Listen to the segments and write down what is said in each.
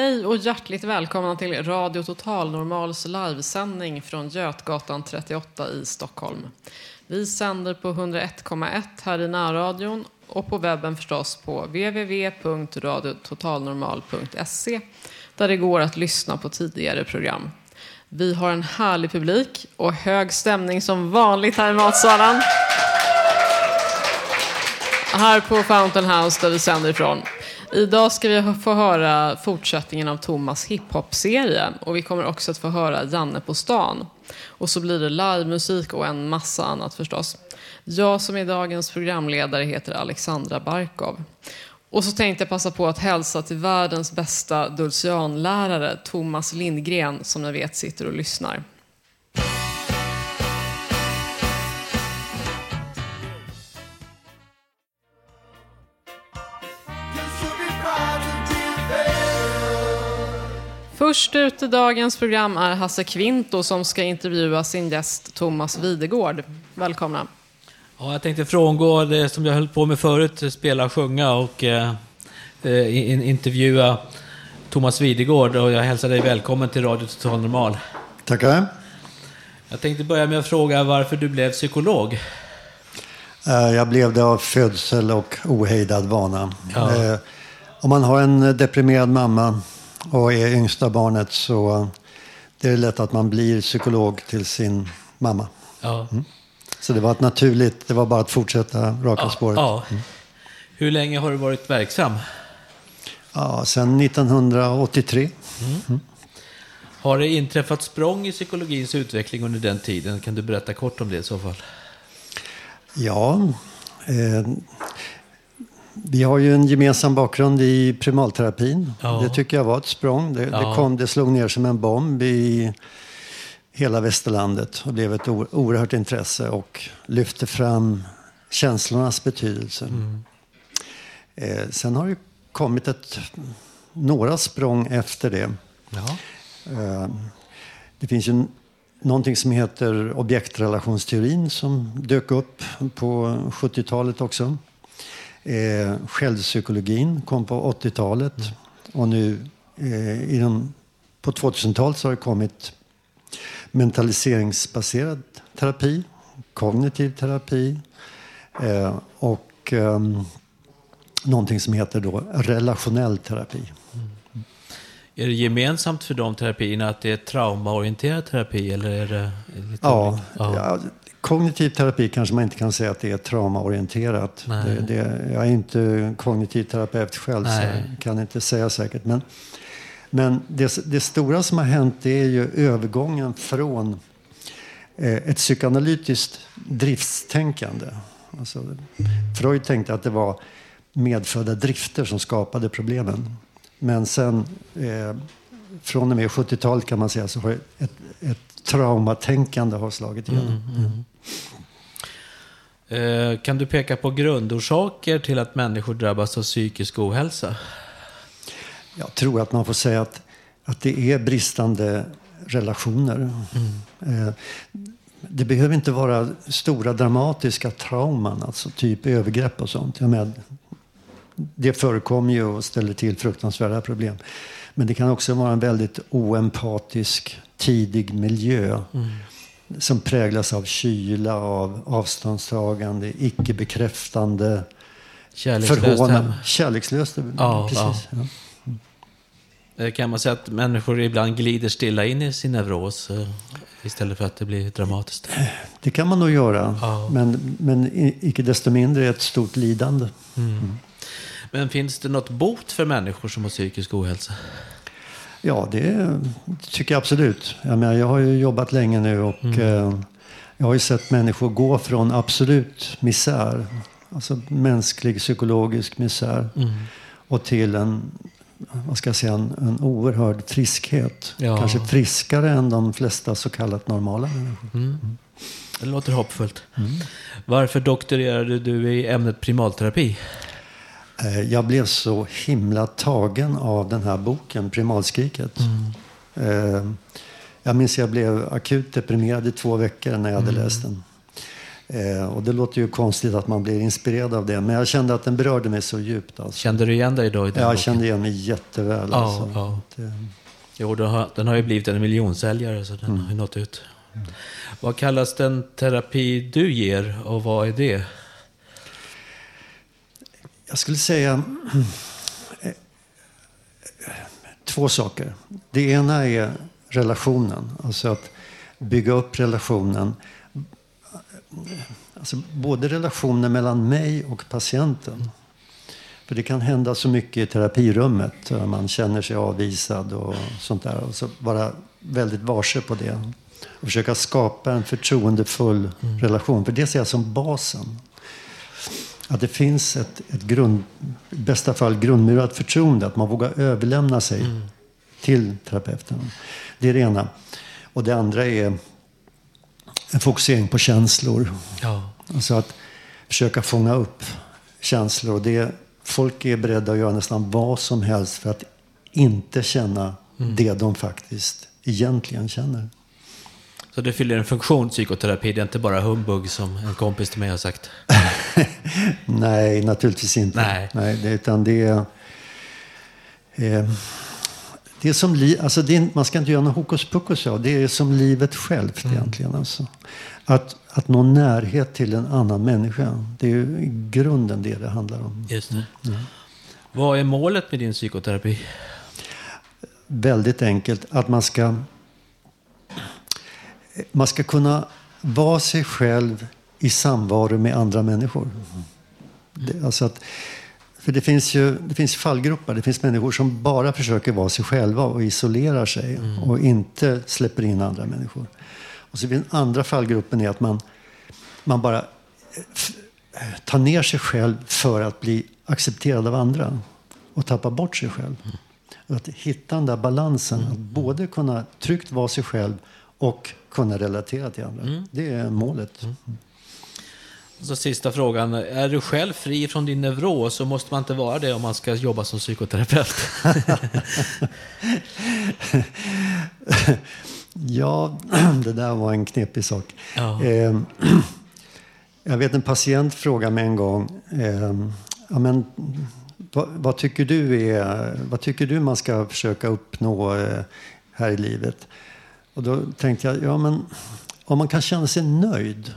Hej och hjärtligt välkomna till Radio Total Normals livesändning från Götgatan 38 i Stockholm. Vi sänder på 101,1 här i närradion och på webben förstås på www.radiototalnormal.se där det går att lyssna på tidigare program. Vi har en härlig publik och hög stämning som vanligt här i matsalen. Här på Fountain House där vi sänder ifrån. Idag ska vi få höra fortsättningen av Thomas hiphop-serie och vi kommer också att få höra Janne på stan. Och så blir det livemusik och en massa annat förstås. Jag som är dagens programledare heter Alexandra Barkov. Och så tänkte jag passa på att hälsa till världens bästa dulcianlärare Thomas Lindgren som jag vet sitter och lyssnar. Först ut i dagens program är Hasse Kvinto som ska intervjua sin gäst Thomas Videgård. Välkomna. Ja, jag tänkte frångå det som jag höll på med förut, spela sjunga och eh, in, intervjua Thomas Videgård och jag hälsar dig välkommen till Radio Total Normal. Tackar. Jag tänkte börja med att fråga varför du blev psykolog. Eh, Jag blev det av födsel och ohejdad vana. Ja. Eh, Om man har en deprimerad mamma och är yngsta barnet så det är lätt att man blir psykolog till sin mamma. Ja. Så det var ett naturligt, det var bara att fortsätta raka Ja, spåret. ja. Hur länge har du varit verksam? Ja, sen 1983. Har det inträffat språng i psykologins utveckling under den tiden? Kan du berätta kort om det i så fall? Ja, eh, vi har ju en gemensam bakgrund i primalterapin. Ja. Det tycker jag var ett språng. Det, det, Ja. kom, det slog ner som en bomb i hela västerlandet och blev ett oerhört intresse och lyfte fram känslornas betydelse. Mm. Eh, sen har det kommit ett, några språng efter det. Ja. Eh, Det finns ju någonting som heter objektrelationsteorin som dök upp på 70-talet också. Eh, självpsykologin kom på 80-talet och nu eh, i de, på 2000-talet så har det kommit mentaliseringsbaserad terapi, kognitiv terapi eh, och eh, någonting som heter då relationell terapi. Är det gemensamt för de terapierna att det är traumaorienterad terapi? Eller är det Ja, ja. Kognitiv terapi kanske man inte kan säga att det är traumaorienterat. Det, det, jag är inte kognitiv terapeut själv så Nej. jag kan inte säga säkert. Men, men det, det stora som har hänt det är ju övergången från eh, ett psykoanalytiskt driftstänkande. Alltså, Freud tänkte att det var medfödda drifter som skapade problemen. Men sen eh, från och med 70-talet kan man säga så har ett, ett traumatänkande har slagit igenom. Eh, Kan du peka på grundorsaker till att människor drabbas av psykisk ohälsa? Jag tror att man får säga att, att det är bristande relationer. Eh, det behöver inte vara stora dramatiska trauman, alltså typ övergrepp och sånt. Jag menar, det förekommer ju och ställer till fruktansvärda problem. Men det kan också vara en väldigt oempatisk, tidig miljö. Som präglas av kyla, av avståndstagande, icke-bekräftande Kärlekslöst förhåna. hem. Kärlekslöst, Ja, precis. Ja. Eh, Kan man säga att människor ibland glider stilla in i sin neuros eh, istället för att det blir dramatiskt? Det kan man nog göra. Ja. Men, men icke desto mindre ett stort lidande. Men finns det något bot för människor som har psykisk ohälsa? Ja, det tycker jag absolut. Jag, menar, jag har ju jobbat länge nu och eh, jag har ju sett människor gå från absolut misär, alltså mänsklig psykologisk misär, och till en, vad ska jag säga, en, en oerhörd friskhet. Ja. Kanske friskare än de flesta så kallat normala människor. Det låter hoppfullt. Varför doktorerade du i ämnet primalterapi? Eh, Jag blev så himla tagen av den här boken, Primalskriket. Eh, Jag minns jag blev akut deprimerad i två veckor när jag hade läst den. Eh, Och det låter ju konstigt att man blir inspirerad av det. Men jag kände att den berörde mig så djupt. Alltså. Kände du igen dig då i den Jag boken? kände igen mig jätteväl. Ja, Alltså. ja. Det, Jo, den har, den har ju blivit en miljonsäljare så den har ju nått ut. Vad kallas den terapi du ger och vad är det? Jag skulle säga eh, två saker. Det ena är relationen. Alltså att bygga upp relationen. Alltså både relationen mellan mig och patienten. För det kan hända så mycket i terapirummet. eh, Man känner sig avvisad och sånt där. Och så vara väldigt varse på det. Och försöka skapa en förtroendefull relation. För det ser jag som basen. Att det finns ett, ett grund, i bästa fall grundmurat förtroende. Att man vågar överlämna sig till terapeuten. Det är det ena. Och det andra är en fokusering på känslor. Ja. Alltså att försöka fånga upp känslor. Och det, folk är beredda att göra nästan vad som helst för att inte känna det de faktiskt egentligen känner. Så det fyller en funktion, psykoterapi. Det är inte bara humbug som en kompis till mig har sagt. Nej, naturligtvis inte. Nej. Nej det, utan det är... Eh, det är som li, alltså det är, man ska inte göra något hokus pokus av. Det är som livet självt egentligen. Alltså. Att, att nå närhet till en annan människa. Det är ju i grunden det det handlar om. Just det. Vad är målet med din psykoterapi? väldigt enkelt att man ska man ska kunna vara sig själv i samvaro med andra människor. Det, alltså att, för det finns ju det finns fallgrupper. Det finns människor som bara försöker vara sig själva och isolerar sig och inte släpper in andra människor. Och så den andra fallgruppen är att man, man bara tar ner sig själv för att bli accepterad av andra och tappa bort sig själv. Och Att hitta den där balansen, att både kunna tryggt vara sig själv och kunna relatera till andra. Det är målet. Så sista frågan. Är du själv fri från din neuros så måste man inte vara det om man ska jobba som psykoterapeut. Ja, det där var en knepig sak. Ja. Eh, jag vet en patient frågade mig en gång. Eh, ja, men, vad, vad, tycker du är, vad tycker du man ska försöka uppnå eh, här i livet? Och då tänkte jag, ja men om man kan känna sig nöjd.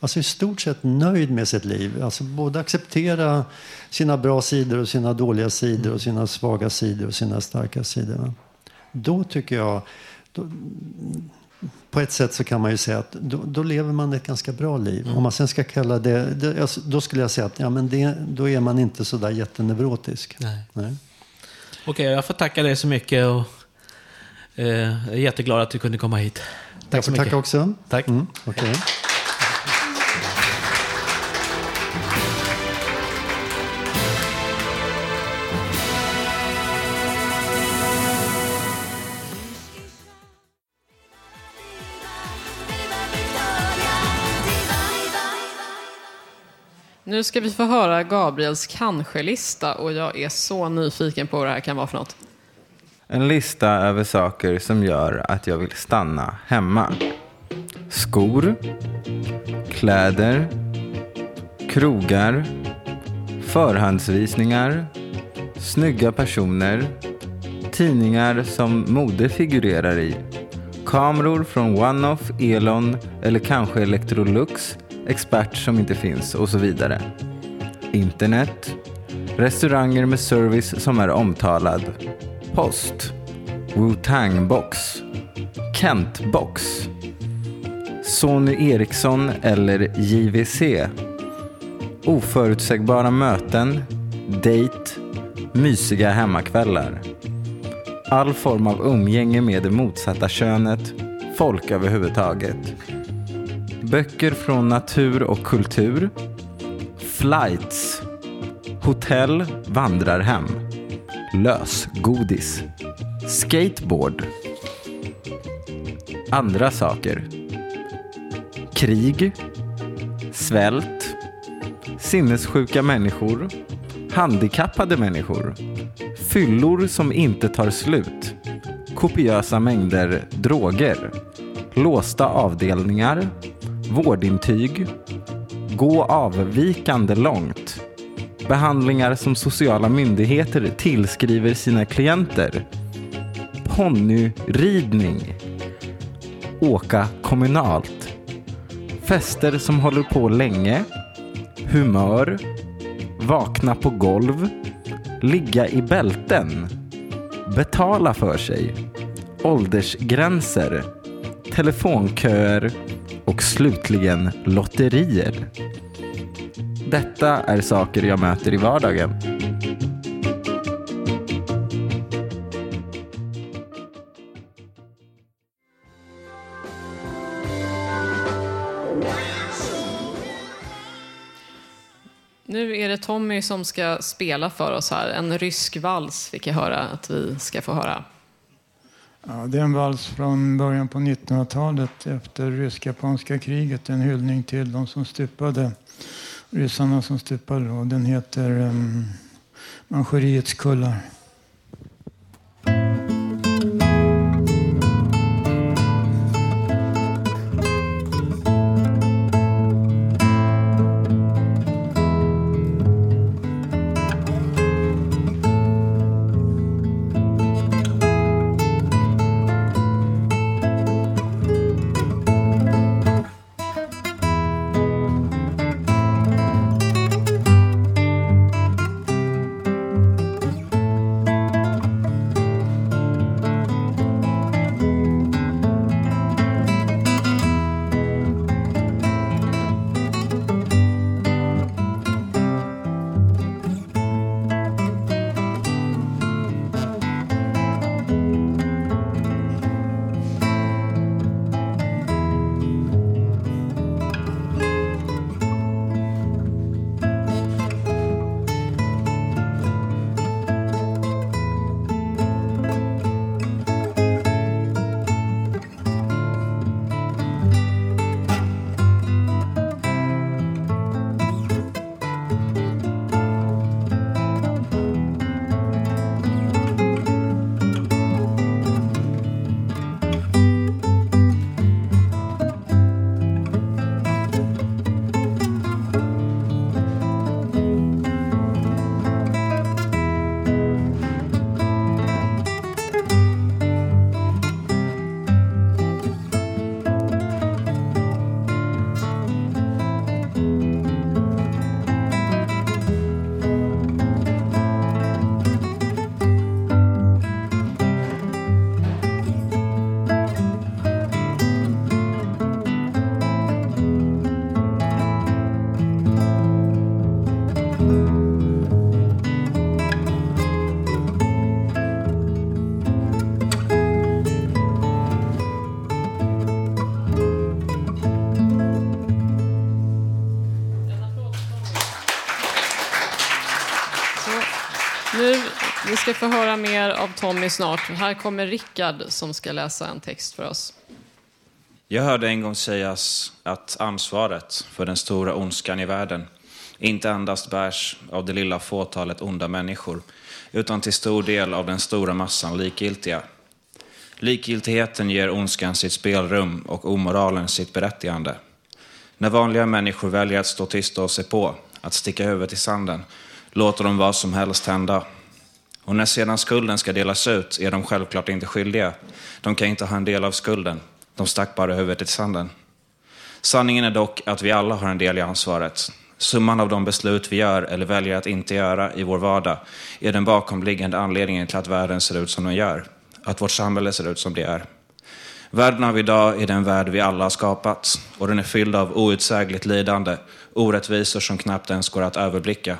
Alltså i stort sett nöjd med sitt liv. Alltså både acceptera sina bra sidor och sina dåliga sidor och sina svaga sidor och sina starka sidor. Då tycker jag, då, på ett sätt så kan man ju säga att då, då lever man ett ganska bra liv. Om man sen ska kalla det, det alltså, då skulle jag säga att ja, men det, då är man inte så där jätteneurotisk. Nej. Nej. Okej, jag får tacka dig så mycket och jag är jätteglad att du kunde komma hit. Tack jag så mycket. tacka också. Tack. Mm, okej. Nu ska vi få höra Gabriels kanske-lista och jag är så nyfiken på vad det här kan vara för något. En lista över saker som gör att jag vill stanna hemma. Skor, kläder, krogar, förhandsvisningar, snygga personer, tidningar som mode figurerar i, kameror från One-Off, Elon eller kanske Electrolux, expert som inte finns och så vidare. internet, restauranger med service som är omtalad, post, Wu-Tang box, Kent box, Sony Ericsson eller JVC, oförutsägbara möten, date, mysiga hemmakvällar. All form av umgänge med det motsatta könet, folk överhuvudtaget. Böcker från natur och kultur. Flights. Hotell, vandrarhem. Lösgodis. Skateboard. Andra saker. Krig. Svält. Sinnessjuka människor. Handikappade människor. Fyllor som inte tar slut. Kopiösa mängder droger. Låsta avdelningar. Vårdintyg. Gå avvikande långt. Behandlingar som sociala myndigheter tillskriver sina klienter. Ponnyridning. Åka kommunalt. Fester som håller på länge. Humör. Vakna på golv. Ligga i bälten. Betala för sig. Åldersgränser. Telefonköer och slutligen lotterier. Detta är saker jag möter i vardagen. Nu är det Tommy som ska spela för oss här. En rysk vals fick jag höra att vi ska få höra. Ja, det är en vals från början på 1900-talet efter rysk-japanska kriget. En hyllning till de som stupade, ryssarna som stupade. då. den heter um, Manchuriets kullar. Höra mer av Tommy snart. Här kommer Rickard som ska läsa en text för oss. Jag hörde en gång sägas att ansvaret för den stora ondskan i världen inte endast bärs av det lilla fåtalet onda människor, utan till stor del av den stora massan likgiltiga. Likgiltigheten ger ondskan sitt spelrum och omoralen sitt berättigande. När vanliga människor väljer att stå tysta och se på, att sticka huvudet i sanden, låter de vad som helst hända. Och när sedan skulden ska delas ut är de självklart inte skyldiga. De kan inte ha en del av skulden. De stack bara huvudet i sanden. Sanningen är dock att vi alla har en del i ansvaret. Summan av de beslut vi gör eller väljer att inte göra i vår vardag är den bakomliggande anledningen till att världen ser ut som den gör. Att vårt samhälle ser ut som det är. Världen av idag är den värld vi alla har skapat och den är fylld av outsägligt lidande, orättvisor som knappt ens går att överblicka.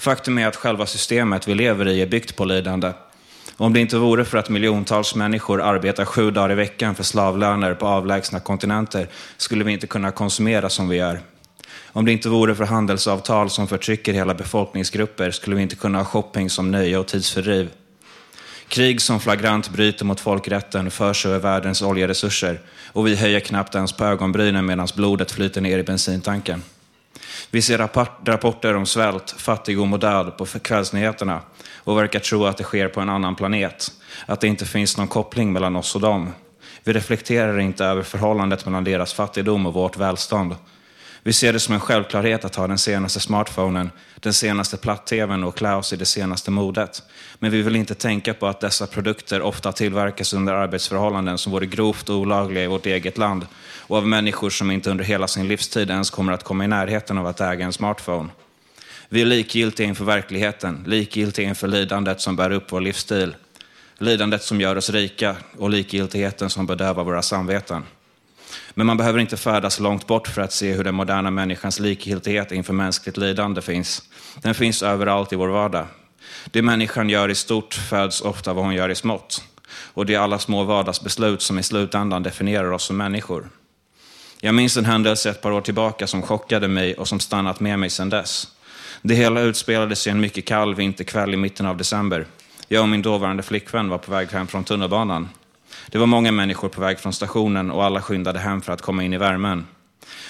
Faktum är att själva systemet vi lever i är byggt på lidande. Om det inte vore för att miljontals människor arbetar sju dagar i veckan för slavlöner på avlägsna kontinenter skulle vi inte kunna konsumera som vi gör. Om det inte vore för handelsavtal som förtrycker hela befolkningsgrupper skulle vi inte kunna ha shopping som nöje och tidsfördriv. Krig som flagrant bryter mot folkrätten förs över världens oljeresurser och vi höjer knappt ens på ögonbrynen medan blodet flyter ner i bensintanken. Vi ser rapporter om svält, fattigdom och död på kvällsnyheterna och verkar tro att det sker på en annan planet, att det inte finns någon koppling mellan oss och dem. Vi reflekterar inte över förhållandet mellan deras fattigdom och vårt välstånd. Vi ser det som en självklarhet att ha den senaste smartphonen, den senaste platt-tvn och klä oss i det senaste modet. Men vi vill inte tänka på att dessa produkter ofta tillverkas under arbetsförhållanden som vore grovt olagliga i vårt eget land och av människor som inte under hela sin livstid ens kommer att komma i närheten av att äga en smartphone. Vi är likgiltiga inför verkligheten, likgiltiga inför lidandet som bär upp vår livsstil, lidandet som gör oss rika och likgiltigheten som bedövar våra samveten. Men man behöver inte färdas långt bort för att se hur den moderna människans likgiltighet inför mänskligt lidande finns. Den finns överallt i vår vardag. Det människan gör i stort föds ofta vad hon gör i smått. Och det är alla små vardagsbeslut som i slutändan definierar oss som människor. Jag minns en händelse ett par år tillbaka som chockade mig och som stannat med mig sedan dess. Det hela utspelade sig en mycket kall vinterkväll i mitten av december. Jag och min dåvarande flickvän var på väg hem från tunnelbanan. Det var många människor på väg från stationen och alla skyndade hem för att komma in i värmen.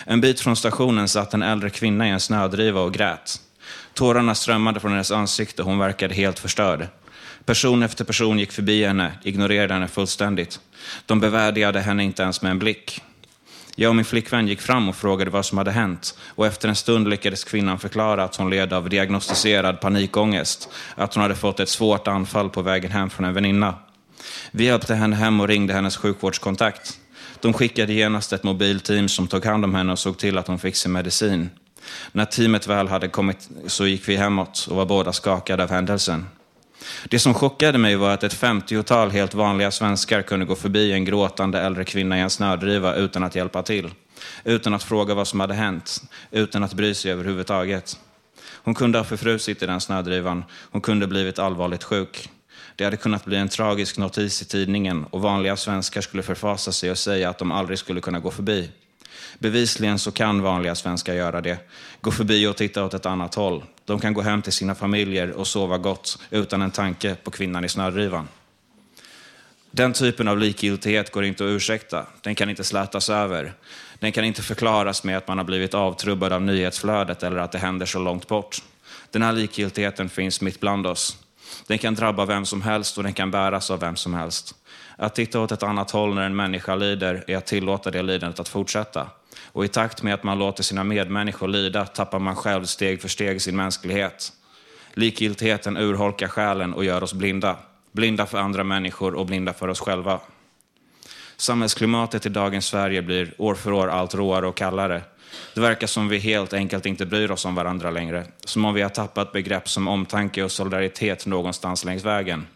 En bit från stationen satt en äldre kvinna i en snödriva och grät. Tårarna strömmade från hennes ansikte och hon verkade helt förstörd. Person efter person gick förbi henne, ignorerade henne fullständigt. De bevärdigade henne inte ens med en blick. Jag och min flickvän gick fram och frågade vad som hade hänt och efter en stund lyckades kvinnan förklara att hon led av diagnostiserad panikångest, att hon hade fått ett svårt anfall på vägen hem från en väninna. Vi hjälpte henne hem och ringde hennes sjukvårdskontakt. De skickade genast ett mobilteam som tog hand om henne och såg till att hon fick sin medicin. När teamet väl hade kommit så gick vi hemåt och var båda skakade av händelsen. Det som chockade mig var att ett femtiotal helt vanliga svenskar kunde gå förbi en gråtande äldre kvinna i en snödriva utan att hjälpa till. Utan att fråga vad som hade hänt, utan att bry sig överhuvudtaget. Hon kunde ha förfrusit i den snödrivan, hon kunde blivit allvarligt sjuk. Det hade kunnat bli en tragisk notis i tidningen och vanliga svenskar skulle förfasa sig och säga att de aldrig skulle kunna gå förbi. Bevisligen så kan vanliga svenskar göra det. Gå förbi och titta åt ett annat håll. De kan gå hem till sina familjer och sova gott utan en tanke på kvinnan i snödrivan. Den typen av likgiltighet går inte att ursäkta. Den kan inte slätas över. Den kan inte förklaras med att man har blivit avtrubbad av nyhetsflödet eller att det händer så långt bort. Den här likgiltigheten finns mitt bland oss. Den kan drabba vem som helst och den kan bäras av vem som helst. Att titta åt ett annat håll när en människa lider är att tillåta det lidandet att fortsätta. Och i takt med att man låter sina medmänniskor lida tappar man själv steg för steg sin mänsklighet. Likgiltigheten urholkar själen och gör oss blinda. Blinda för andra människor och blinda för oss själva. Samhällsklimatet i dagens Sverige blir år för år allt råare och kallare. Det verkar som vi helt enkelt inte bryr oss om varandra längre. Som om vi har tappat begrepp som omtanke och solidaritet någonstans längs vägen.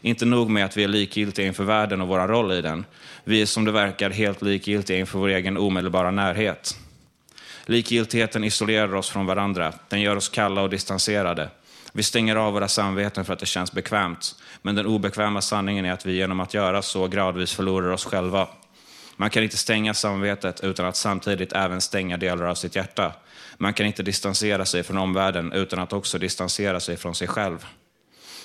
Inte nog med att vi är likgiltiga inför världen och vår roll i den. Vi är som det verkar helt likgiltiga inför vår egen omedelbara närhet. Likgiltigheten isolerar oss från varandra. Den gör oss kalla och distanserade. Vi stänger av våra samveten för att det känns bekvämt. Men den obekväma sanningen är att vi genom att göra så gradvis förlorar oss själva. Man kan inte stänga samvetet utan att samtidigt även stänga delar av sitt hjärta. Man kan inte distansera sig från omvärlden utan att också distansera sig från sig själv.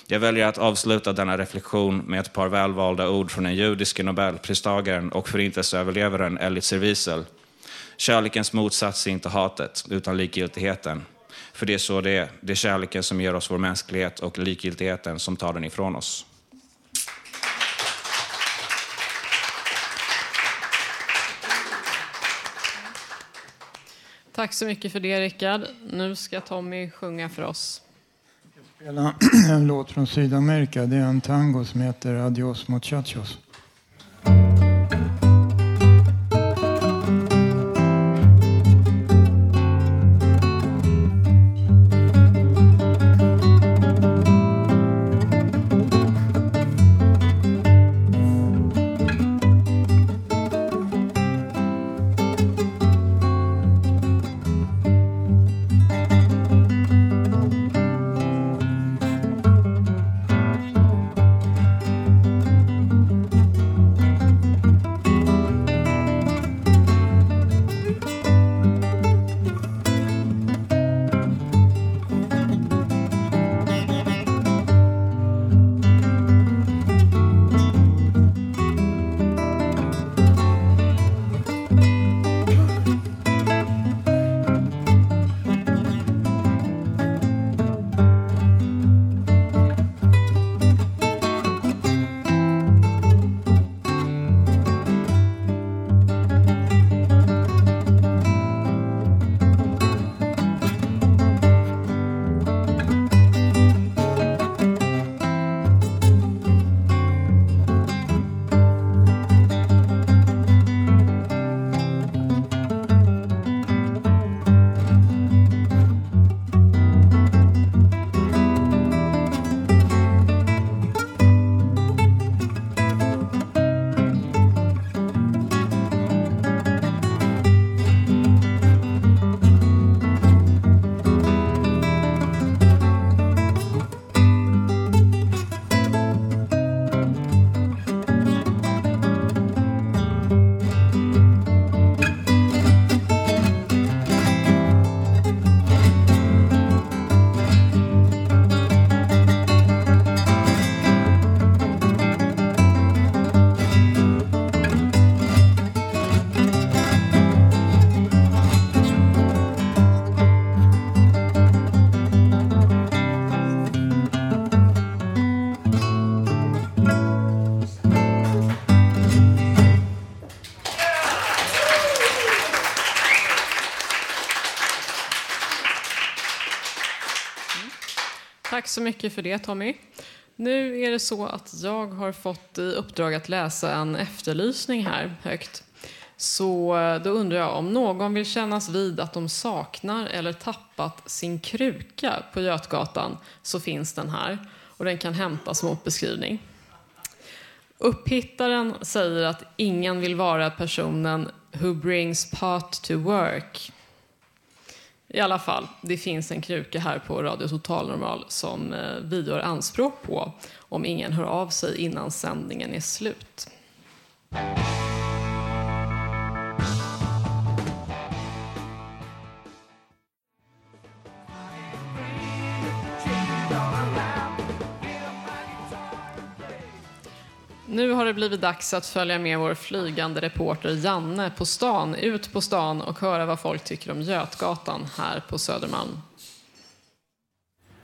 Jag väljer att avsluta denna reflektion med ett par välvalda ord från den judiske nobelpristagaren och förintelseöverlevaren Elitzer Wiesel. Kärlekens motsats är inte hatet, utan likgiltigheten. För det är så det är. Det är kärleken som ger oss vår mänsklighet och likgiltigheten som tar den ifrån oss. Tack så mycket för det, Rickard. Nu ska Tommy sjunga för oss. Jag Spela en låt från Sydamerika. Det är en tango som heter Adios muchachos. Tack så mycket för det Tommy. Nu är det så att jag har fått i uppdrag att läsa en efterlysning här högt. Så eh, då undrar jag om någon vill kännas vid att de saknar eller tappat sin kruka på Götgatan så finns den här och den kan hämtas mot beskrivning. Upphittaren säger att ingen vill vara personen who brings pot to work. I alla fall, det finns en kruka här på Radio Total Normal som eh, vi gör anspråk på om ingen hör av sig innan sändningen är slut. Nu har det blivit dags att följa med vår flygande reporter Janne på stan, ut på stan och höra vad folk tycker om Götgatan här på Södermalm.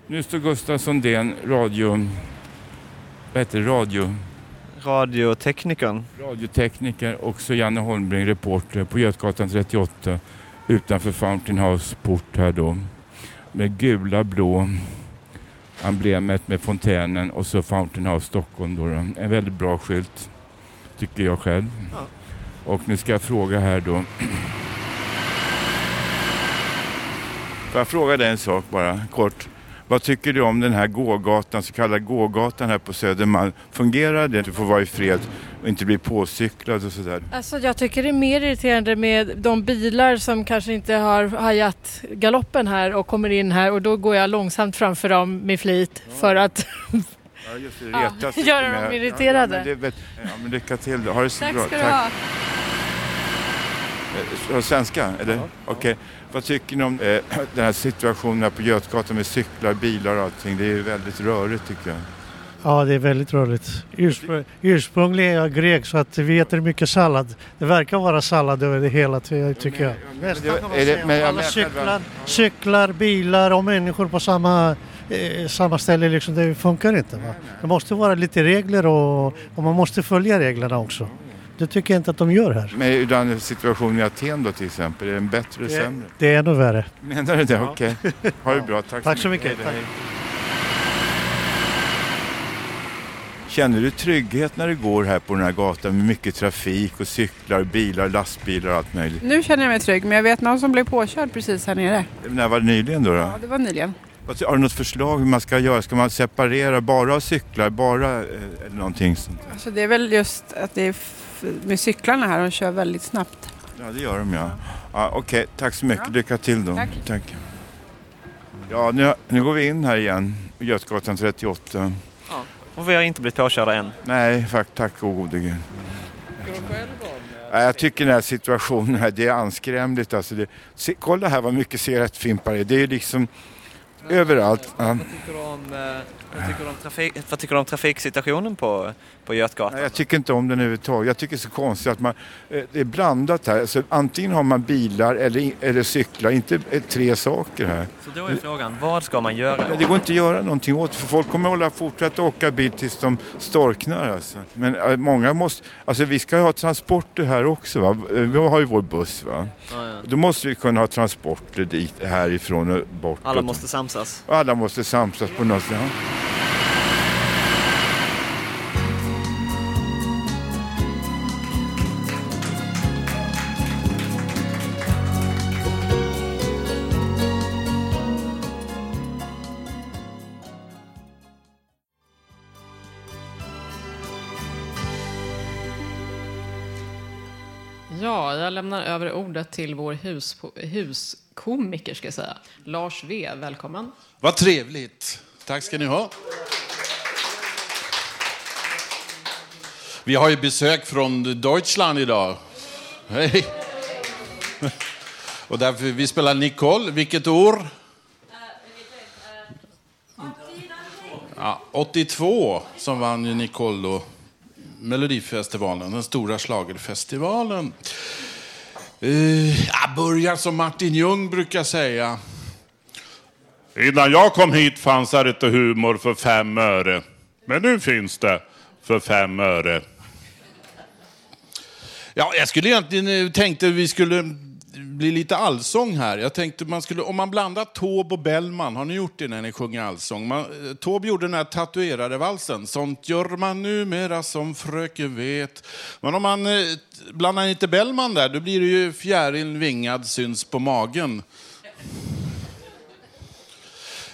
Nu står Gustav Sundén, radio... Vad heter det? Radio... Radioteknikern. Radiotekniker och så Janne Holmbring, reporter på Götgatan 38 utanför Fountain House port här då. Med gula, blå emblemet med fontänen och så Fountain House Stockholm. Då, då. En väldigt bra skylt, tycker jag själv. Ja. Och nu ska jag fråga här då. Får jag fråga dig en sak bara, kort? Vad tycker du om den här gågatan, så kallade gågatan här på Södermalm? Fungerar det? Du får vara i fred och inte bli påcyklad och sådär. Alltså jag tycker det är mer irriterande med de bilar som kanske inte har hajat galoppen här och kommer in här och då går jag långsamt framför dem med flit för att Ja, just det, Ja, göra dem irriterade. Ja, ja, men, det, ja, men lycka till då. Ha det så Tack bra. ska du ha. Eh, Svenska, eller? Okej. Vad tycker ni om eh, den här situationen här på Götgatan med cyklar, bilar och allting? Det är ju väldigt rörigt tycker jag. Ja, det är väldigt rörigt. Urspr ursprungligen är jag grek så att vi äter mycket sallad. Det verkar vara sallad över det hela ty- tycker jag. Nästan kan man säga. Alla cyklar, bilar och människor på samma, eh, samma ställe. Liksom, det funkar inte. Va? Det måste vara lite regler och, och man måste följa reglerna också. Det tycker jag inte att de gör här. Men hur är situationen i Aten då till exempel? Är den bättre eller Det, sämre? det är ännu värre. Menar du det? Okej. Ha det bra. Tack, Tack så mycket. Hej då, Tack. hej. Känner du trygghet när du går här på den här gatan med mycket trafik och cyklar, bilar, lastbilar och allt möjligt? Nu känner jag mig trygg, men jag vet någon som blev påkörd precis här nere. När var det nyligen då? då? Ja, det var nyligen. Har du något förslag hur man ska göra? Ska man separera bara cyklar, bara eh, eller någonting sånt? Alltså det är väl just att det är med cyklarna här, de kör väldigt snabbt. Ja, det gör de ja. ja Okej, tack så mycket. Lycka till då. Tack. Ja, nu, nu går vi in här igen. Götgatan 38. Och vi har inte blivit påkörda än. Nej, tack, och gode Gud. Ja, Jag tycker den här situationen här, det är anskrämligt. Alltså det, se, kolla här vad mycket cigarettfimpar det är. Det är liksom överallt. Vad tycker du om, eh, vad tycker du om, trafik, vad tycker du om trafiksituationen på, på Götgatan? Nej, Jag tycker inte om den överhuvudtaget. Jag tycker det är så konstigt att man, eh, det är blandat här. Alltså, antingen har man bilar eller, eller cyklar, inte eh, tre saker här. Så då är frågan, vad ska man göra? Det går inte att göra någonting åt för folk kommer hålla fortsätta åka bil tills de storknar. Alltså. Men äh, många måste, alltså vi ska ha transporter här också va. Eh, Vi har ju vår buss va. Ja, ja. Då måste vi kunna ha transporter dit, härifrån och bort. Alla måste samsas. Alla måste samsas på något sätt. Lämnar över ordet till vår hus, huskomiker, ska jag säga. Lars V, välkommen. Vad trevligt. Tack ska ni ha. Vi har ju besök från Deutschland idag. Hej. Och därför vi spelar Nicole. Vilket år? Ja, 82 som vann ju Nicole då Melodifestivalen, den stora schlagerfestivalen. Uh, jag börjar som Martin Ljung brukar säga. Innan jag kom hit fanns det inte humor för fem öre. Men nu finns det för fem öre. Ja, jag skulle egentligen eh, tänkte vi skulle blir lite allsång här. Jag tänkte man skulle, om man blandar Taube och Bellman, har ni gjort det när ni sjunger allsång? Man, eh, Taube gjorde den här tatuerade valsen. Sånt gör man numera som fröken vet. Men om man eh, blandar inte Bellman där, då blir det ju fjärilen vingad syns på magen.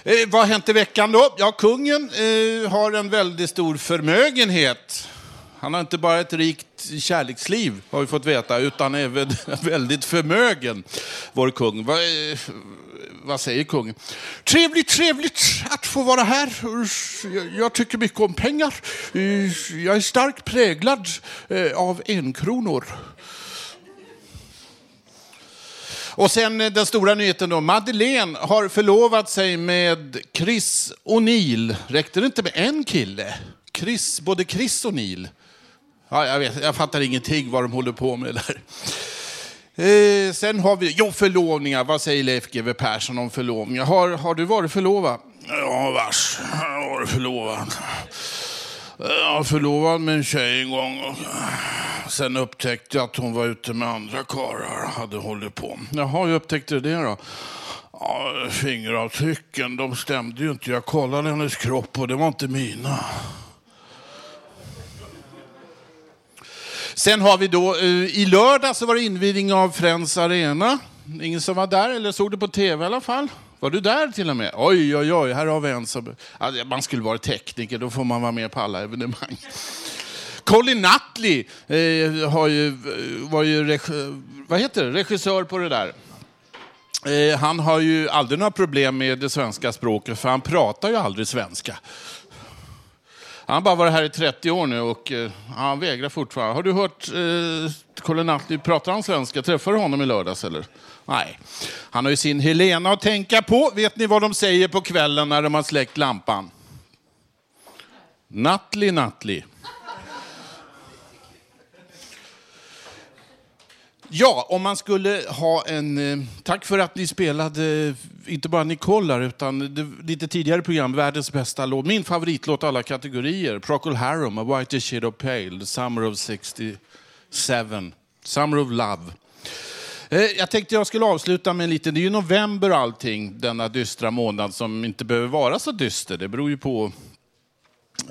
Eh, vad har hänt i veckan då? Ja, kungen eh, har en väldigt stor förmögenhet. Han har inte bara ett rikt kärleksliv, har vi fått veta, utan även väldigt förmögen, vår kung. Vad, eh, vad säger kungen? Trevligt, trevligt att få vara här. Jag, tycker mycket om pengar. Eh, jag är starkt präglad eh, av enkronor. Och sen den stora nyheten då. Madeleine har förlovat sig med Chris O'Neill. Räckte det inte med en kille? Chris, både Chris och Neil. Ja, jag, vet, jag fattar ingenting vad de håller på med där. Eh, sen har vi, jo förlovningar, vad säger Leif GW Persson om förlovningar? Har, har du varit förlovad? Ja, vars. Jag har varit förlovad. Jag var förlovad med en tjej en gång. Sen upptäckte jag att hon var ute med andra karlar hade hållit på. Jaha, hur upptäckte du det då? Ja, fingeravtrycken, de stämde ju inte. Jag kollade hennes kropp och det var inte mina. Sen har vi då, eh, i lördag så var det invigning av Friends Arena. Ingen som var där, eller såg det på tv i alla fall? Var du där till och med? Oj, oj, oj, här har vi en som... Alltså, man skulle vara tekniker, då får man vara med på alla evenemang. Colin Nutley eh, har ju, eh, var ju vad heter det? regissör på det där. Eh, han har ju aldrig några problem med det svenska språket, för han pratar ju aldrig svenska. Han har bara varit här i 30 år nu och eh, han vägrar fortfarande. Har du hört eh, Colin Nutley, pratar han svenska? Träffade du honom i lördags eller? Nej. Han har ju sin Helena att tänka på. Vet ni vad de säger på kvällen när de har släckt lampan? Nutley, Nutley. Ja, om man skulle ha en... Eh, tack för att ni spelade, eh, inte bara Nicole här, utan det, lite tidigare program, världens bästa låt. Min favoritlåt alla kategorier. Procol Harum, A White Shade of Pale, Summer of 67, Summer of Love. Eh, jag tänkte jag skulle avsluta med en liten, det är ju november och allting, denna dystra månad som inte behöver vara så dyster. Det beror ju på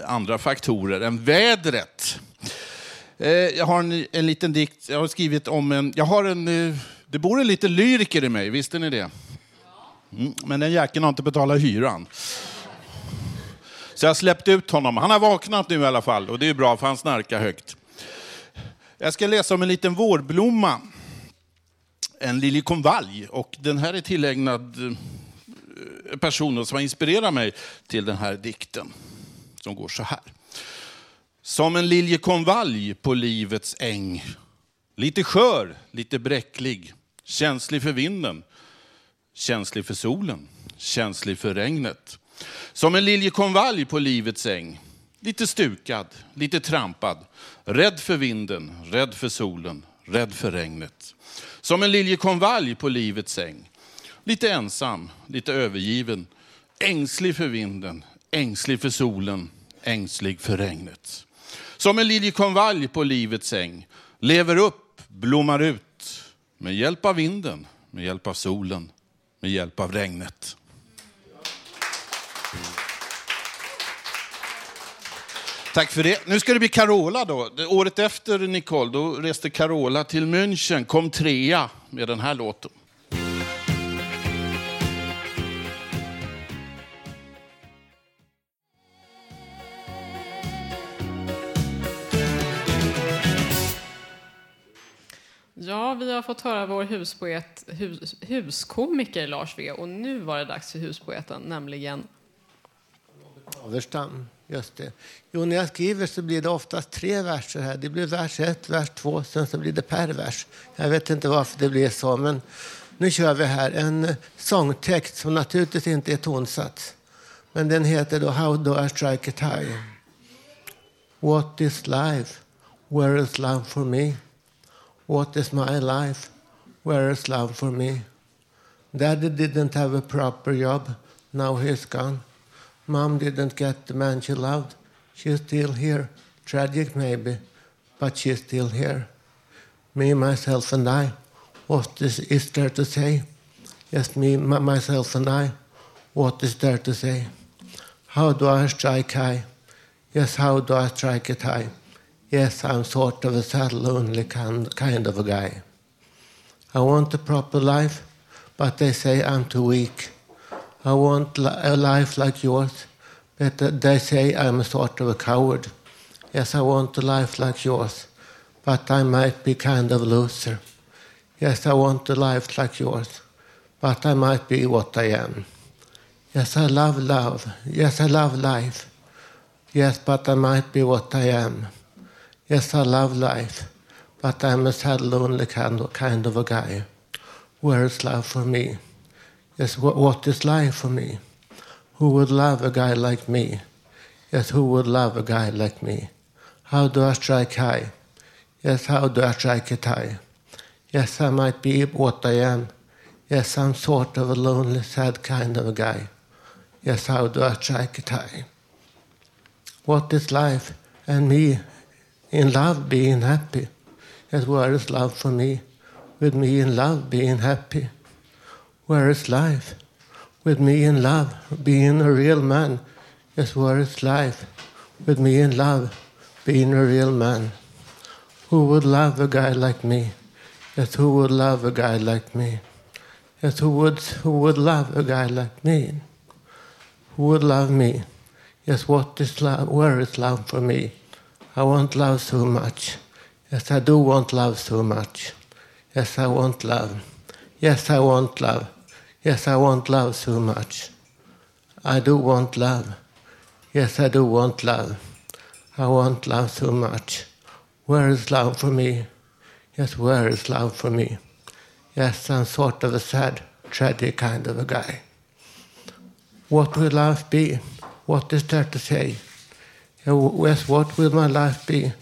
andra faktorer än vädret. Eh, Jag har en, en liten dikt, jag har skrivit om en, jag har en, eh, det bor en liten lyriker i mig, visste ni det? Mm, men den jäkeln har inte betalat hyran. Så jag släppte ut honom. Han har vaknat nu i alla fall och det är bra för han snarkar högt. Jag ska läsa om en liten vårblomma. En liljekonvalj och den här är tillägnad eh, personen som har inspirerat mig till den här dikten. Som går så här. Som en liljekonvalj på livets äng. Lite skör, lite bräcklig. Känslig för vinden. Känslig för solen. Känslig för regnet. Som en liljekonvalj på livets äng. Lite stukad, lite trampad. Rädd för vinden, rädd för solen, rädd för regnet. Som en liljekonvalj på livets äng. Lite ensam, lite övergiven. Ängslig för vinden, ängslig för solen, ängslig för regnet. Som en liljekonvalj på livets äng. Lever upp, blommar ut. Med hjälp av vinden, med hjälp av solen, med hjälp av regnet. Tack för det. Nu ska det bli Carola då. Året efter Nicole, då reste Carola till München, kom trea med den här låten. Ja, vi har fått höra vår huspoet, hus, huskomiker Lars V. Och nu var det dags för huspoeten, nämligen Averstam, just det. Jo, när jag skriver så blir det oftast tre verser här. Det blir vers ett, vers två, sen så blir det per vers. Jag vet inte varför det blir så, men nu kör vi här en sångtext som naturligtvis inte är tonsatt. Men den heter då How do I strike it high? What is life? Where is love for me? What is my life? Where is love for me? Daddy didn't have a proper job. Now he's gone. Mom didn't get the man she loved. She's still here. Tragic maybe, but she's still here. Me, myself, and I. What is, is there to say? Yes, me, myself, and I. What is there to say? How do I strike high? Yes, how do I strike it high? Yes, I'm sort of a sad, lonely kind, kind of a guy. I want a proper life, but they say I'm too weak. I want a life like yours, but they say I'm a sort of a coward. Yes, I want a life like yours, but I might be kind of a loser. Yes, I want a life like yours, but I might be what I am. Yes, I love love. Yes, I love life. Yes, but I might be what I am. Yes, I love life, but I'm a sad, lonely kind of, kind of a guy. Where is love for me? Yes, wh- what is life for me? Who would love a guy like me? Yes, who would love a guy like me? How do I strike high? Yes, how do I strike it high? Yes, I might be what I am. Yes, I'm sort of a lonely, sad kind of a guy. Yes, how do I strike it high? What is life and me in love being happy? Yes, where is love for me? With me in love being happy. Where is life? With me in love being a real man. Yes, where is life? With me in love being a real man. Who would love a guy like me? Yes, who would love a guy like me? Yes, who would, who would love a guy like me? Who would love me? Yes, what is love? Where is love for me? I want love so much. Yes, I do want love so much. Yes, I want love. Yes, I want love. Yes, I want love so much. I do want love. Yes, I do want love. I want love so much. Where is love for me? Yes, where is love for me? Yes, I'm sort of a sad, tragic kind of a guy. What will love be? What is there to say? Yes, what will my life be?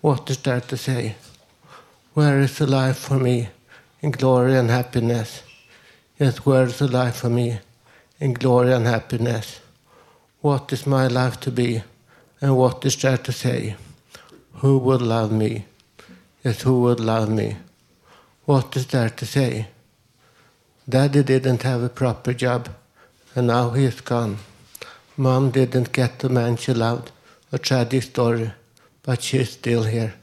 What is there to say? Where is the life for me in glory and happiness? Yes, where is the life for me in glory and happiness? What is my life to be? And what is there to say? Who would love me? Yes, who would love me? What is there to say? Daddy didn't have a proper job, and now he's gone. Mom didn't get the man she loved. A tragic story, but she is still here.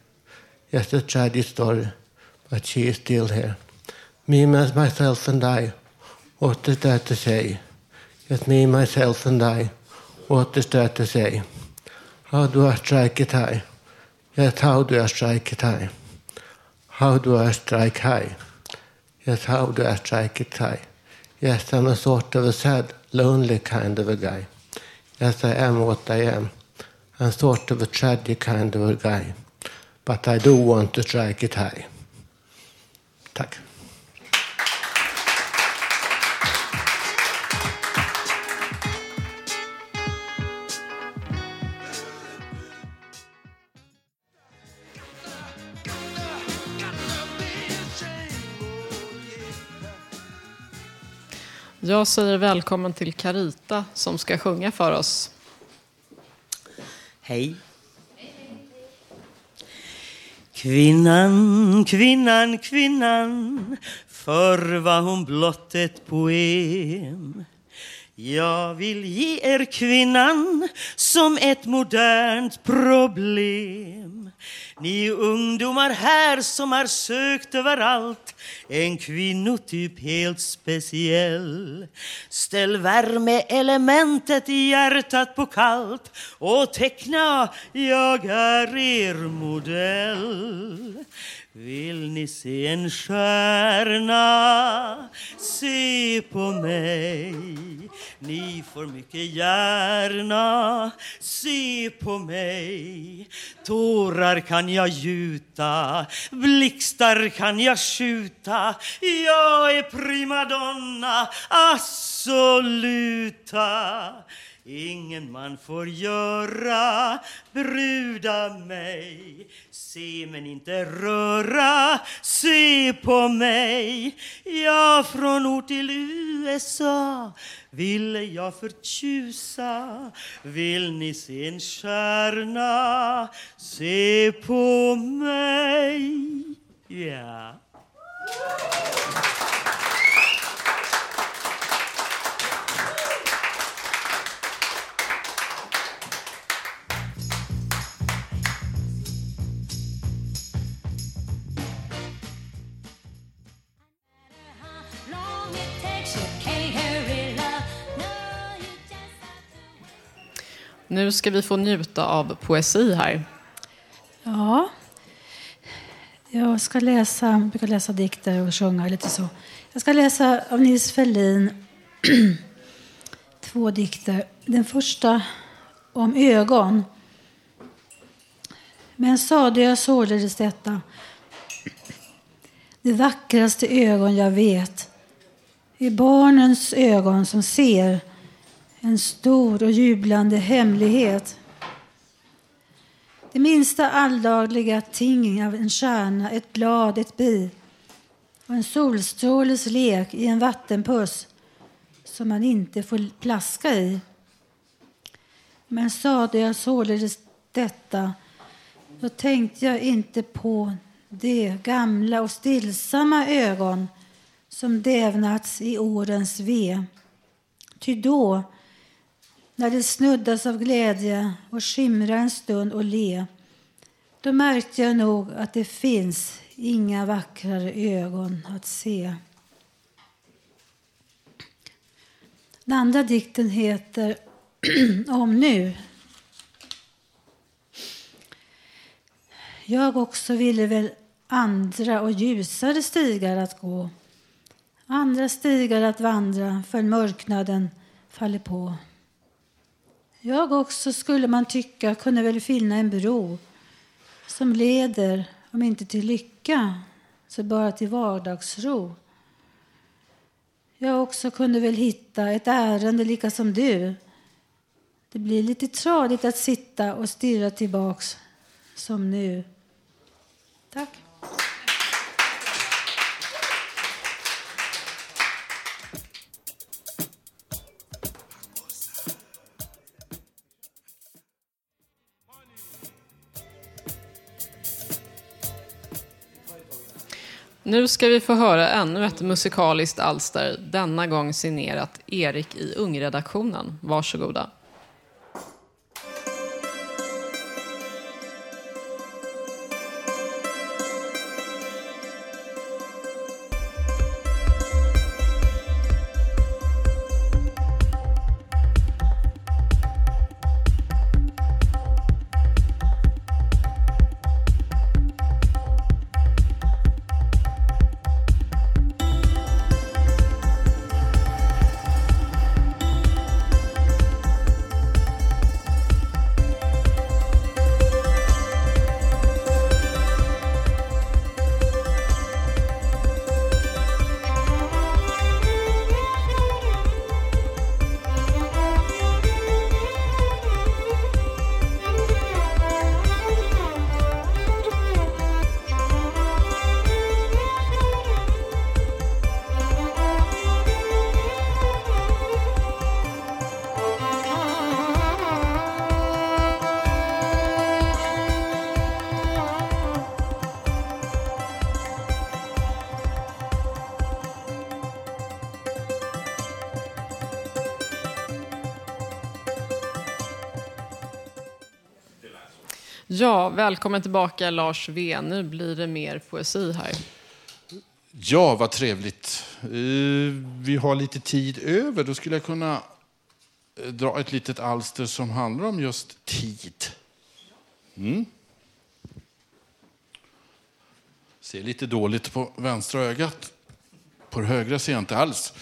Yes, a tragic story, but she is still here. Me, my- myself, and I. What is there to say? Yes, me, myself, and I. What is there to say? How do I strike it high? Yes, how do I strike it high? How do I strike high? Yes, how do I strike it high? Yes, I'm a sort of a sad, lonely kind of a guy. Yes, I am what I am. I'm sort of a tragic kind of a guy. But I do want to strike it high. Tack. Jag säger välkommen till Carita som ska sjunga för oss. Hej. Kvinnan, kvinnan, kvinnan Förr var hon blott ett poem Jag vill ge er kvinnan som ett modernt problem ni ungdomar här som har sökt överallt. En kvinnotyp helt speciell. Ställ värmeelementet i hjärtat på kallt och teckna, jag är er modell vill ni se en stjärna? Se på mig. Ni får mycket gärna se på mig. Tårar kan jag gjuta, blixtar kan jag skjuta. Jag är primadonna, assoluta. Ingen man får göra bruda mig. Se men inte röra, se på mig. Ja, från ort till USA ville jag förtjusa. Vill ni se en stjärna, se på mig. Ja. Nu ska vi få njuta av poesi här. Ja, jag ska läsa, jag brukar läsa dikter och sjunga lite så. Jag ska läsa av Nils Ferlin två dikter. Den första om ögon. Men sade jag således detta. Det vackraste ögon jag vet är barnens ögon som ser en stor och jublande hemlighet. Det minsta alldagliga ting av en stjärna, ett blad, ett bi och en solstråles lek i en vattenpuss som man inte får plaska i. Men sade jag således detta, då tänkte jag inte på de gamla och stillsamma ögon som dävnats i årens ve. Ty då när det snuddas av glädje och skimrar en stund och le, då märkte jag nog att det finns inga vackrare ögon att se. Den andra dikten heter Om nu. Jag också ville väl andra och ljusare stigar att gå andra stigar att vandra för mörknaden faller på. Jag också, skulle man tycka, kunde väl finna en bro som leder, om inte till lycka, så bara till vardagsro. Jag också kunde väl hitta ett ärende lika som du. Det blir lite tradigt att sitta och stirra tillbaks som nu. Tack. Nu ska vi få höra ännu ett musikaliskt alster, denna gång signerat Erik i Ungredaktionen. Varsågoda. Ja, välkommen tillbaka Lars V. Nu blir det mer poesi här. Ja, vad trevligt. Eh, vi har lite tid över. Då skulle jag kunna eh, dra ett litet alster som handlar om just tid. Mm. Ser lite dåligt på vänstra ögat. På det högra ser jag inte alls.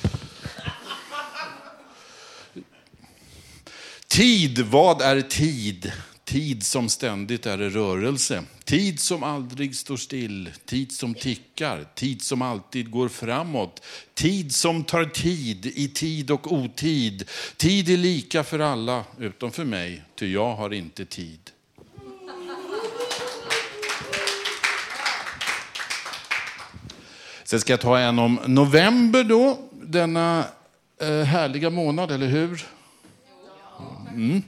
Tid, vad är tid? Tid som ständigt är i rörelse. Tid som aldrig står still. Tid som tickar. Tid som alltid går framåt. Tid som tar tid i tid och otid. Tid är lika för alla utom för mig, ty jag har inte tid. Sen ska jag ta en om november då, denna eh, härliga månad, eller hur? Mm.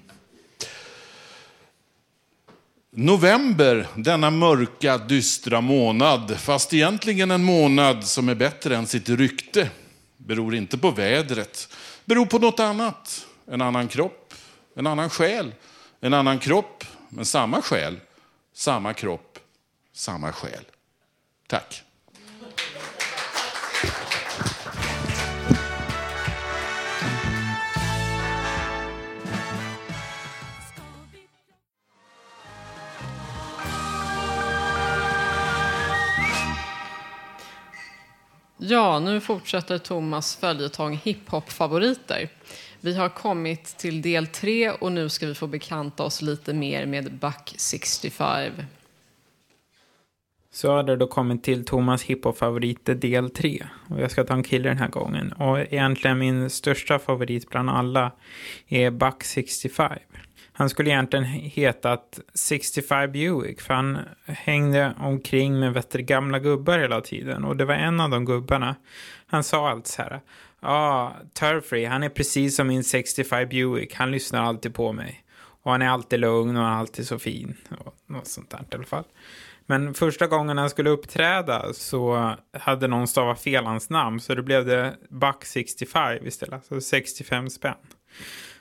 November, denna mörka, dystra månad, fast egentligen en månad som är bättre än sitt rykte, beror inte på vädret, beror på något annat. En annan kropp, en annan själ, en annan kropp, men samma själ, samma kropp, samma själ. Tack. Ja, nu fortsätter Thomas följetong hiphop-favoriter. Vi har kommit till del tre och nu ska vi få bekanta oss lite mer med Buck 65. Så har det då kommit till Thomas hiphop-favoriter del 3. Och jag ska ta en kille den här gången. Och egentligen min största favorit bland alla är Buck 65. Han skulle egentligen hetat 65 Buick för han hängde omkring med vet, gamla gubbar hela tiden. Och det var en av de gubbarna. Han sa allt så här. Ja, ah, Turfree, han är precis som min 65 Buick. Han lyssnar alltid på mig. Och han är alltid lugn och han är alltid så fin. Och något sånt där i alla fall. Men första gången han skulle uppträda så hade någon stavat fel hans namn. Så då blev det Buck 65 istället. Alltså så 65 spänn.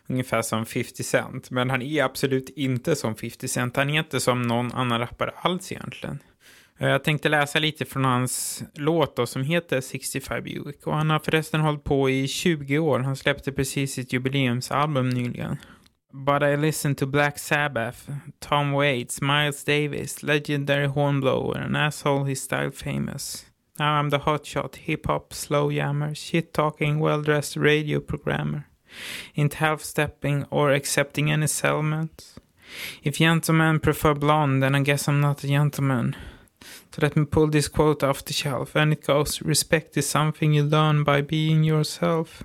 Ungefär som 50 Cent. Men han är absolut inte som 50 Cent. Han är inte som någon annan rappare alls egentligen. Eh, jag tänkte läsa lite från hans låt då, som heter 65 Buick. Och han har förresten hållit på i 20 år. Han släppte precis sitt jubileumsalbum nyligen. But I listen to Black Sabbath, Tom Waits, Miles Davis, legendary hornblower, an asshole his style famous. Now I'm the hotshot, hip-hop, slow jammer, shit-talking, well-dressed radio programmer. Inte half-stepping or accepting any settlement. If gentlemen prefer blonde, then I guess I'm not a gentleman. So let me pull this quote off the shelf, and it goes, respect is something you learn by being yourself.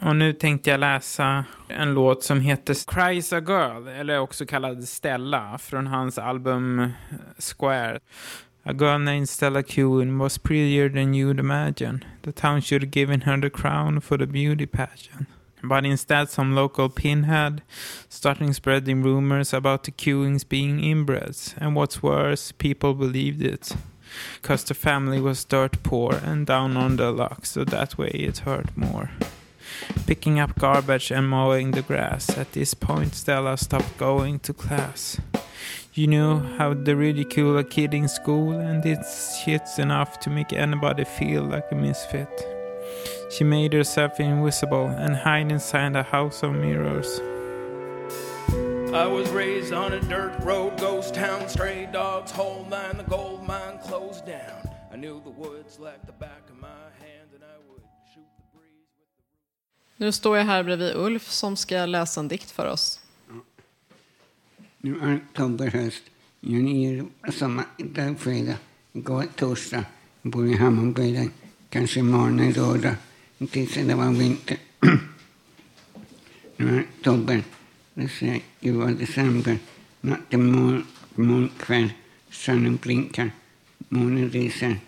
Och nu tänkte jag läsa en låt som heter Cries a Girl, eller också kallad Stella, från hans album Square. A girl named Stella Kuhn was prettier than you'd imagine. The town should have given her the crown for the beauty pageant. But instead, some local pinhead starting spreading rumors about the Kewings being inbreds. And what's worse, people believed it. Cause the family was dirt poor and down on the luck, so that way it hurt more. Picking up garbage and mowing the grass. At this point, Stella stopped going to class. You know how they ridicule a kid in school, and it's shit's enough to make anybody feel like a misfit. She made herself invisible and hide inside a house of mirrors. I was raised on a dirt road, ghost town, stray dogs, whole line, the gold mine closed down. I knew the woods like the back of my hand, and I would shoot the breeze. Nu står jag här bredvid Ulf som ska läsa en dikt för oss. Nu är oktober, höst. Juni, sommar, fredag. Igår torsdag. Jag bor i Hammarby. Kanske imorgon är lördag. Tills det var vinter. nu är oktober. Det ser det var december. Natten mol, molnkväll. Solen blinkar. Månen lyser.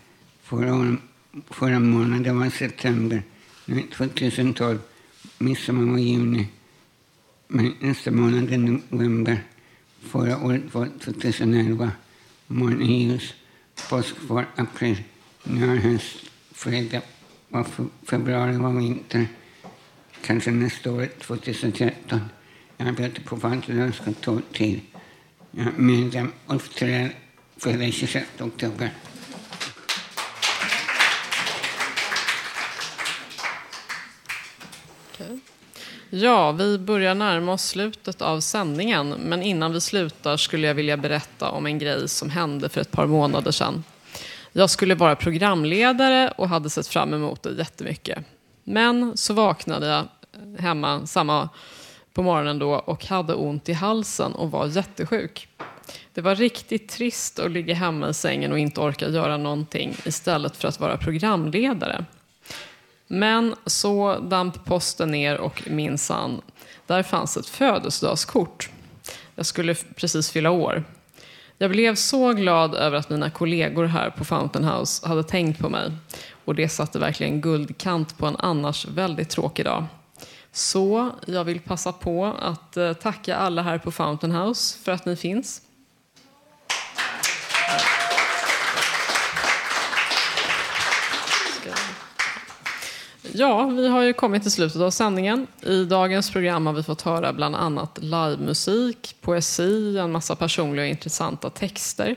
Förra, förra månaden var september. Nu är 2012. Midsommar var juni. Men nästa månad är november. Förra året var 2011. Morgon. Påsk var april. när höst. Fredag var februari var vinter. Kanske nästa år, 2013. Jag arbetar på Vattenlös kontortid. Jag är medlem och Thorell fyller 26 oktober. Ja, vi börjar närma oss slutet av sändningen. Men innan vi slutar skulle jag vilja berätta om en grej som hände för ett par månader sedan. Jag skulle vara programledare och hade sett fram emot det jättemycket. Men så vaknade jag hemma samma på morgonen då och hade ont i halsen och var jättesjuk. Det var riktigt trist att ligga hemma i sängen och inte orka göra någonting istället för att vara programledare. Men så damp posten ner och minsann, där fanns ett födelsedagskort. Jag skulle precis fylla år. Jag blev så glad över att mina kollegor här på Fountain House hade tänkt på mig. Och det satte verkligen guldkant på en annars väldigt tråkig dag. Så jag vill passa på att eh, tacka alla här på Fountain House för att ni finns. Ja, vi har ju kommit till slutet av sändningen. I dagens program har vi fått höra bland annat livemusik, poesi, en massa personliga och intressanta texter.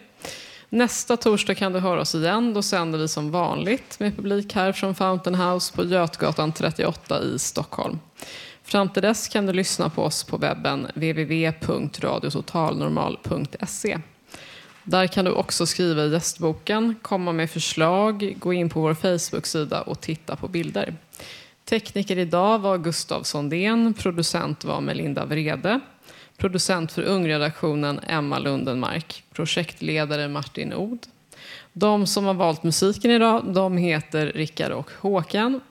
Nästa torsdag kan du höra oss igen. Då sänder vi som vanligt med publik här från Fountain House på Götgatan 38 i Stockholm. Fram till dess kan du lyssna på oss på webben www.radiototalnormal.se. Där kan du också skriva i gästboken, komma med förslag, gå in på vår Facebook-sida och titta på bilder. Tekniker idag var Gustav Sondén, producent var Melinda Vrede, producent för Ungredaktionen Emma Lundenmark, projektledare Martin Od. De som har valt musiken idag, de heter Rickard och Håkan.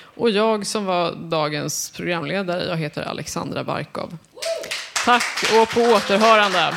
Och jag som var dagens programledare, jag heter Alexandra Barkov. Tack och på återhörande.